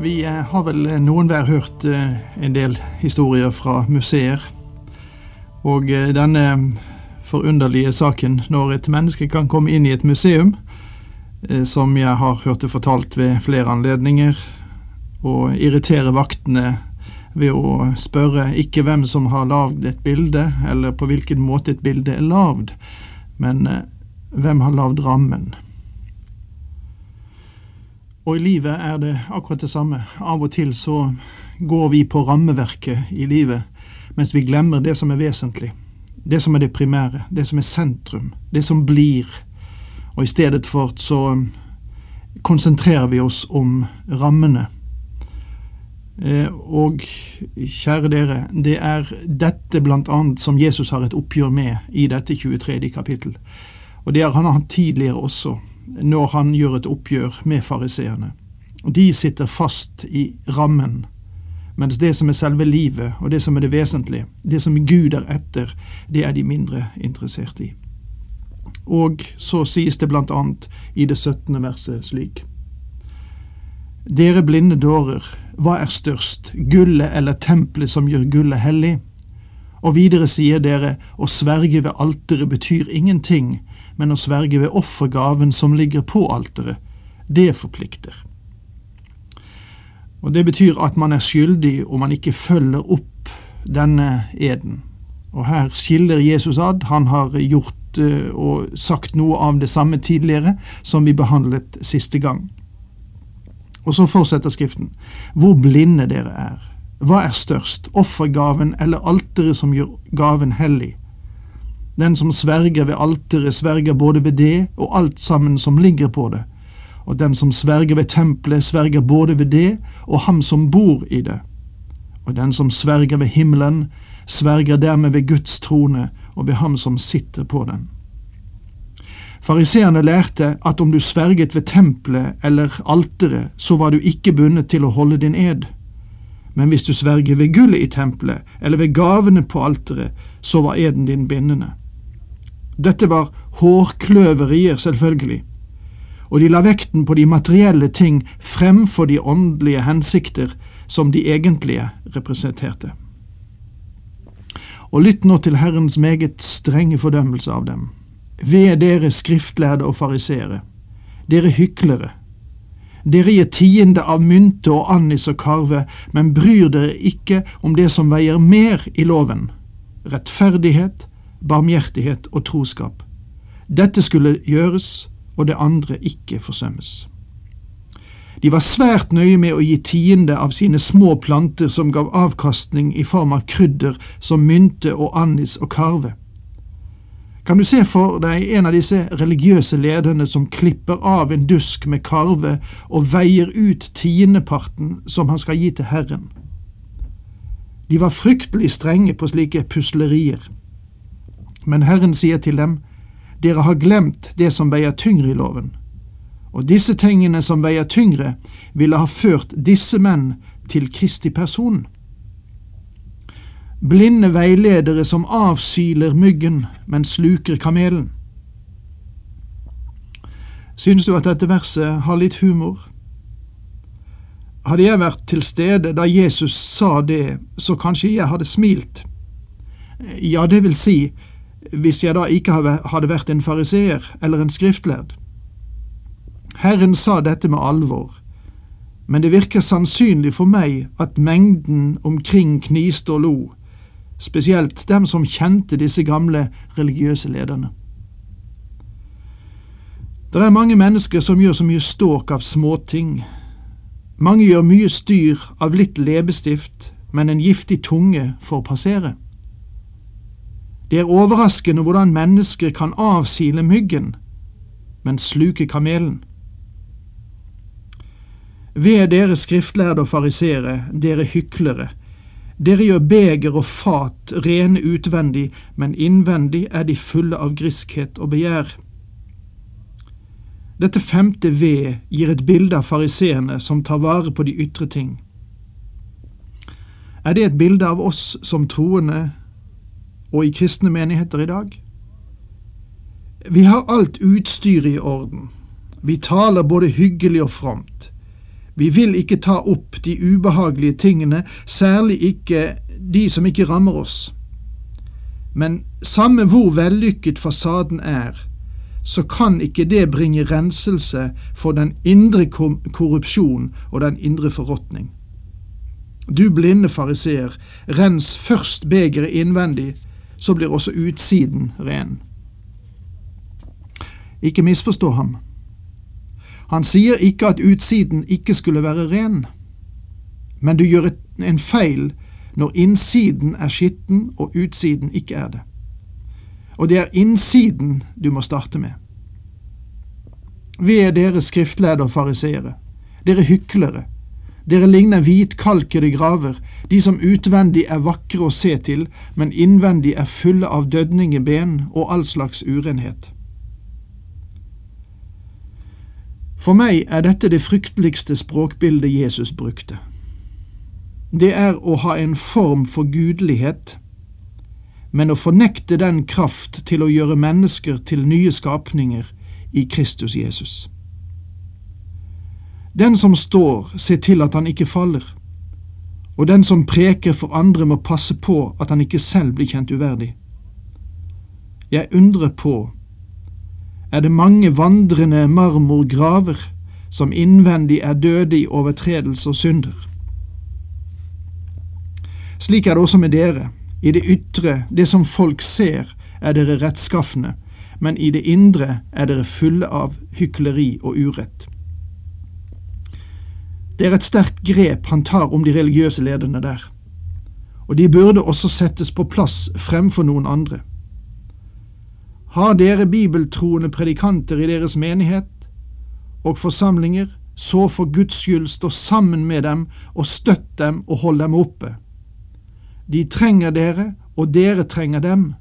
Vi eh, har vel eh, noen hver hørt eh, en del historier fra museer. Og denne forunderlige saken når et menneske kan komme inn i et museum, som jeg har hørt det fortalt ved flere anledninger, og irritere vaktene ved å spørre ikke hvem som har lagd et bilde, eller på hvilken måte et bilde er lagd, men hvem har lagd rammen. Og i livet er det akkurat det samme. Av og til så går vi på rammeverket i livet, mens vi glemmer det som er vesentlig. Det som er det primære, det som er sentrum, det som blir. Og i stedet for så konsentrerer vi oss om rammene. Eh, Og kjære dere, det er dette blant annet som Jesus har et oppgjør med i dette 23. kapittel. Og det har han hatt tidligere også når han gjør et oppgjør med fariseerne. De sitter fast i rammen, mens det som er selve livet, og det som er det vesentlige, det som Gud er etter, det er de mindre interessert i. Og så sies det blant annet i det 17. verset slik. Dere blinde dårer, hva er størst, gullet eller tempelet som gjør gullet hellig? Og videre sier dere, å sverge ved alteret betyr ingenting, men å sverge ved offergaven som ligger på alteret, det forplikter. Og Det betyr at man er skyldig om man ikke følger opp denne eden. Og Her skiller Jesus ad. Han har gjort eh, og sagt noe av det samme tidligere som vi behandlet siste gang. Og så fortsetter Skriften. Hvor blinde dere er. Hva er størst, offergaven eller alteret som gjør gaven hellig? Den som sverger ved alteret, sverger både ved det og alt sammen som ligger på det. Og den som sverger ved tempelet, sverger både ved det og ham som bor i det. Og den som sverger ved himmelen, sverger dermed ved Guds trone og ved ham som sitter på den. Fariseerne lærte at om du sverget ved tempelet eller alteret, så var du ikke bundet til å holde din ed. Men hvis du sverger ved gullet i tempelet eller ved gavene på alteret, så var eden din bindende. Dette var hårkløverier, selvfølgelig, og de la vekten på de materielle ting fremfor de åndelige hensikter som de egentlige representerte. Og lytt nå til Herrens meget strenge fordømmelse av dem. Ved dere skriftlærde og farisere, dere hyklere. Dere gir tiende av mynte og annis og karve, men bryr dere ikke om det som veier mer i loven, rettferdighet, barmhjertighet og troskap. Dette skulle gjøres, og det andre ikke forsømmes. De var svært nøye med å gi tiende av sine små planter som gav avkastning i form av krydder som mynte og annis og karve. Kan du se for deg en av disse religiøse lederne som klipper av en dusk med karve og veier ut tiendeparten som han skal gi til Herren? De var fryktelig strenge på slike puslerier. Men Herren sier til dem, Dere har glemt det som veier tyngre i loven. Og disse tingene som veier tyngre, ville ha ført disse menn til Kristi person. Blinde veiledere som avsyler myggen, men sluker kamelen. Synes du at dette verset har litt humor? Hadde jeg vært til stede da Jesus sa det, så kanskje jeg hadde smilt. Ja, det vil si, hvis jeg da ikke hadde vært en fariseer eller en skriftlærd. Herren sa dette med alvor, men det virker sannsynlig for meg at mengden omkring kniste og lo, spesielt dem som kjente disse gamle religiøse lederne. Det er mange mennesker som gjør så mye ståk av småting. Mange gjør mye styr av litt leppestift, men en giftig tunge får passere. Det er overraskende hvordan mennesker kan avsile myggen, men sluke kamelen. Ved dere skriftlærde og farisere, dere hyklere, dere gjør beger og fat rene utvendig, men innvendig er de fulle av griskhet og begjær. Dette femte ved gir et bilde av fariseerne som tar vare på de ytre ting. Er det et bilde av oss som troende og i kristne menigheter i dag? Vi har alt utstyret i orden. Vi taler både hyggelig og fromt. Vi vil ikke ta opp de ubehagelige tingene, særlig ikke de som ikke rammer oss. Men samme hvor vellykket fasaden er, så kan ikke det bringe renselse for den indre korrupsjon og den indre forråtning. Du blinde fariseer, rens først begeret innvendig, så blir også utsiden ren. Ikke misforstå ham. Han sier ikke at utsiden ikke skulle være ren, men du gjør en feil når innsiden er skitten og utsiden ikke er det. Og det er innsiden du må starte med. Ved dere skriftlærde og fariseere, dere hyklere, dere ligner hvitkalkede graver, de som utvendig er vakre å se til, men innvendig er fulle av dødningeben og all slags urenhet. For meg er dette det frykteligste språkbildet Jesus brukte. Det er å ha en form for gudelighet, men å fornekte den kraft til å gjøre mennesker til nye skapninger i Kristus Jesus. Den som står, ser til at han ikke faller, og den som preker for andre må passe på at han ikke selv blir kjent uverdig. Jeg undrer på, er det mange vandrende marmorgraver som innvendig er døde i overtredelse og synder? Slik er det også med dere. I det ytre, det som folk ser, er dere rettskaffende, men i det indre er dere fulle av hykleri og urett. Det er et sterkt grep han tar om de religiøse lederne der, og de burde også settes på plass fremfor noen andre. Har dere bibeltroende predikanter i deres menighet og forsamlinger, så for Guds skyld stå sammen med dem og støtt dem og hold dem oppe. De trenger dere, og dere trenger dem.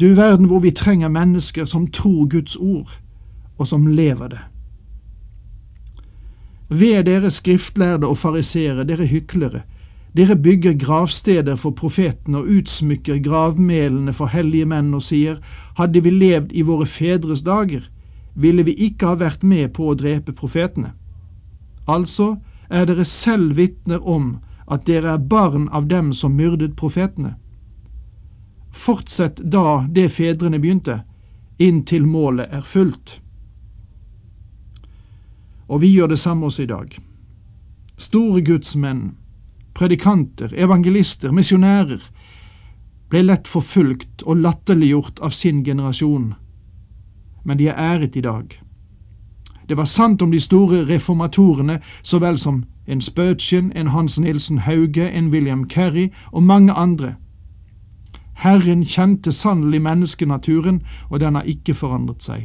Du verden hvor vi trenger mennesker som tror Guds ord, og som lever det. Ved dere skriftlærde og farisere, dere hyklere, dere bygger gravsteder for profetene og utsmykker gravmelene for hellige menn og sier, hadde vi levd i våre fedres dager, ville vi ikke ha vært med på å drepe profetene. Altså er dere selv vitner om at dere er barn av dem som myrdet profetene. Fortsett da det fedrene begynte, inntil målet er fullt. Og vi gjør det samme også i dag. Store gudsmenn, predikanter, evangelister, misjonærer ble lett forfulgt og latterliggjort av sin generasjon, men de er æret i dag. Det var sant om de store reformatorene så vel som en Spurgeon, en Hans Nilsen Hauge, en William Kerry og mange andre Herren kjente sannelig menneskenaturen, og den har ikke forandret seg.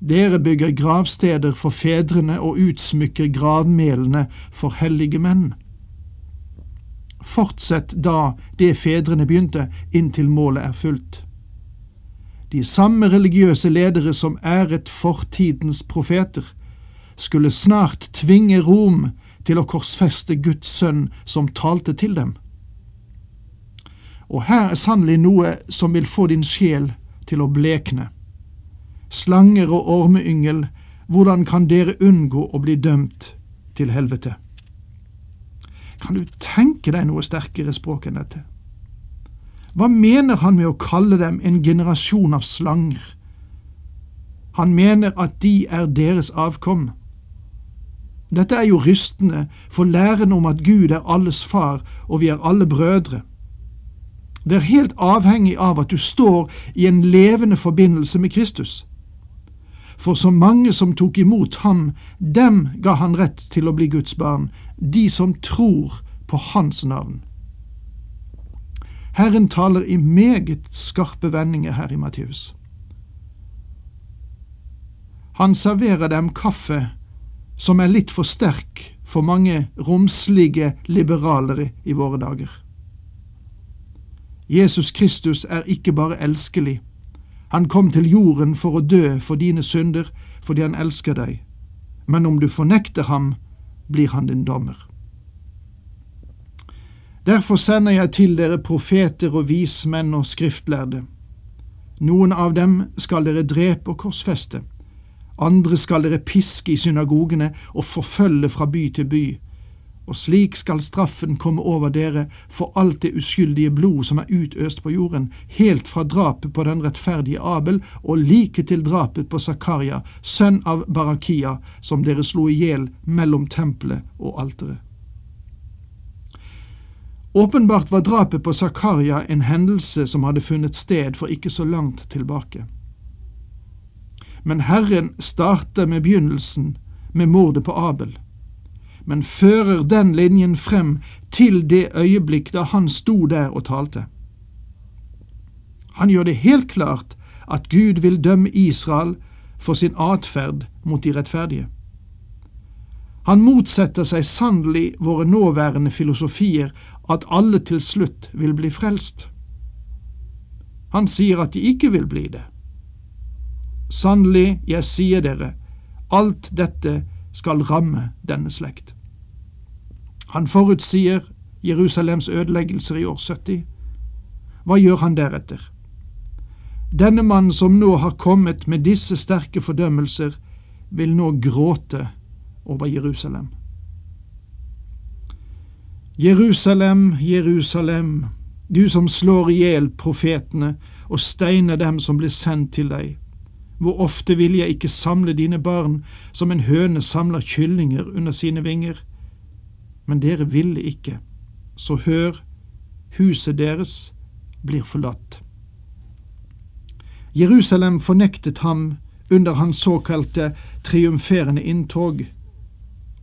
Dere bygger gravsteder for fedrene og utsmykker gravmelene for hellige menn. Fortsett da det fedrene begynte, inntil målet er fulgt. De samme religiøse ledere som æret fortidens profeter, skulle snart tvinge Rom til å korsfeste Guds sønn som talte til dem. Og her er sannelig noe som vil få din sjel til å blekne. Slanger og ormeyngel, hvordan kan dere unngå å bli dømt til helvete? Kan du tenke deg noe sterkere språk enn dette? Hva mener han med å kalle dem en generasjon av slanger? Han mener at de er deres avkom. Dette er jo rystende, for læren om at Gud er alles far og vi er alle brødre. Det er helt avhengig av at du står i en levende forbindelse med Kristus. For så mange som tok imot ham, dem ga han rett til å bli Guds barn, de som tror på Hans navn. Herren taler i meget skarpe vendinger her i Matteus. Han serverer dem kaffe som er litt for sterk for mange romslige liberalere i våre dager. Jesus Kristus er ikke bare elskelig, han kom til jorden for å dø for dine synder fordi han elsker deg, men om du fornekter ham, blir han din dommer. Derfor sender jeg til dere profeter og vismenn og skriftlærde. Noen av dem skal dere drepe og korsfeste, andre skal dere piske i synagogene og forfølge fra by til by, og slik skal straffen komme over dere for alt det uskyldige blod som er utøst på jorden, helt fra drapet på den rettferdige Abel og like til drapet på Zakaria, sønn av Barakia, som dere slo i hjel mellom tempelet og alteret. Åpenbart var drapet på Zakaria en hendelse som hadde funnet sted for ikke så langt tilbake. Men Herren starter med begynnelsen, med mordet på Abel men fører den linjen frem til det øyeblikk da han sto der og talte. Han gjør det helt klart at Gud vil dømme Israel for sin atferd mot de rettferdige. Han motsetter seg sannelig våre nåværende filosofier at alle til slutt vil bli frelst. Han sier at de ikke vil bli det. Sannelig, jeg sier dere, alt dette skal ramme denne slekt. Han forutsier Jerusalems ødeleggelser i år 70. Hva gjør han deretter? Denne mannen som nå har kommet med disse sterke fordømmelser, vil nå gråte over Jerusalem. Jerusalem, Jerusalem, du som slår i hjel profetene og steiner dem som blir sendt til deg. Hvor ofte vil jeg ikke samle dine barn som en høne samler kyllinger under sine vinger? Men dere ville ikke, så hør, huset deres blir forlatt. Jerusalem fornektet ham under hans såkalte triumferende inntog,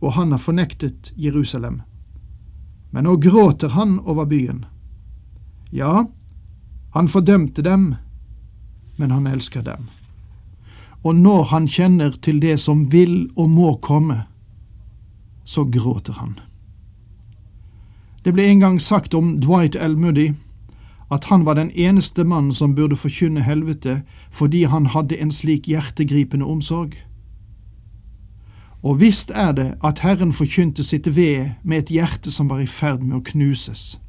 og han har fornektet Jerusalem. Men nå gråter han over byen. Ja, han fordømte dem, men han elsker dem. Og når han kjenner til det som vil og må komme, så gråter han. Det ble en gang sagt om Dwight L. Moody at han var den eneste mann som burde forkynne helvete fordi han hadde en slik hjertegripende omsorg. Og visst er det at Herren forkynte sitt ved med et hjerte som var i ferd med å knuses.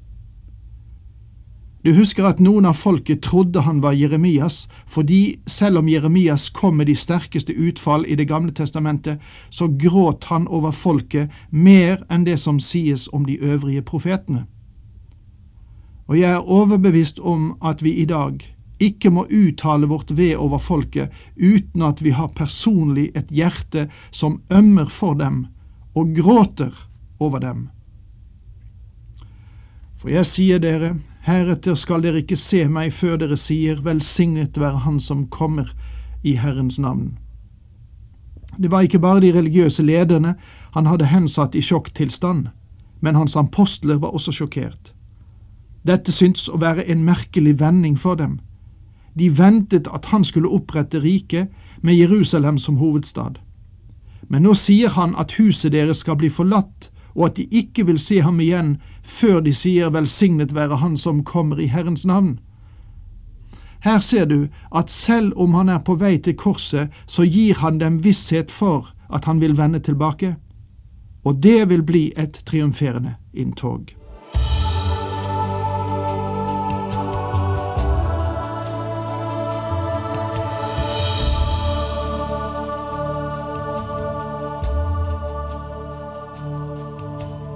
Du husker at noen av folket trodde han var Jeremias, fordi selv om Jeremias kom med de sterkeste utfall i Det gamle testamentet, så gråt han over folket mer enn det som sies om de øvrige profetene. Og jeg er overbevist om at vi i dag ikke må uttale vårt ved over folket uten at vi har personlig et hjerte som ømmer for dem og gråter over dem. For jeg sier dere, Heretter skal dere ikke se meg før dere sier, velsignet være Han som kommer i Herrens navn. Det var ikke bare de religiøse lederne han hadde hensatt i sjokktilstand, men hans apostler var også sjokkert. Dette syntes å være en merkelig vending for dem. De ventet at han skulle opprette riket med Jerusalem som hovedstad. Men nå sier han at huset deres skal bli forlatt og at de ikke vil se ham igjen før de sier velsignet være Han som kommer i Herrens navn. Her ser du at selv om han er på vei til korset, så gir han dem visshet for at han vil vende tilbake, og det vil bli et triumferende inntog.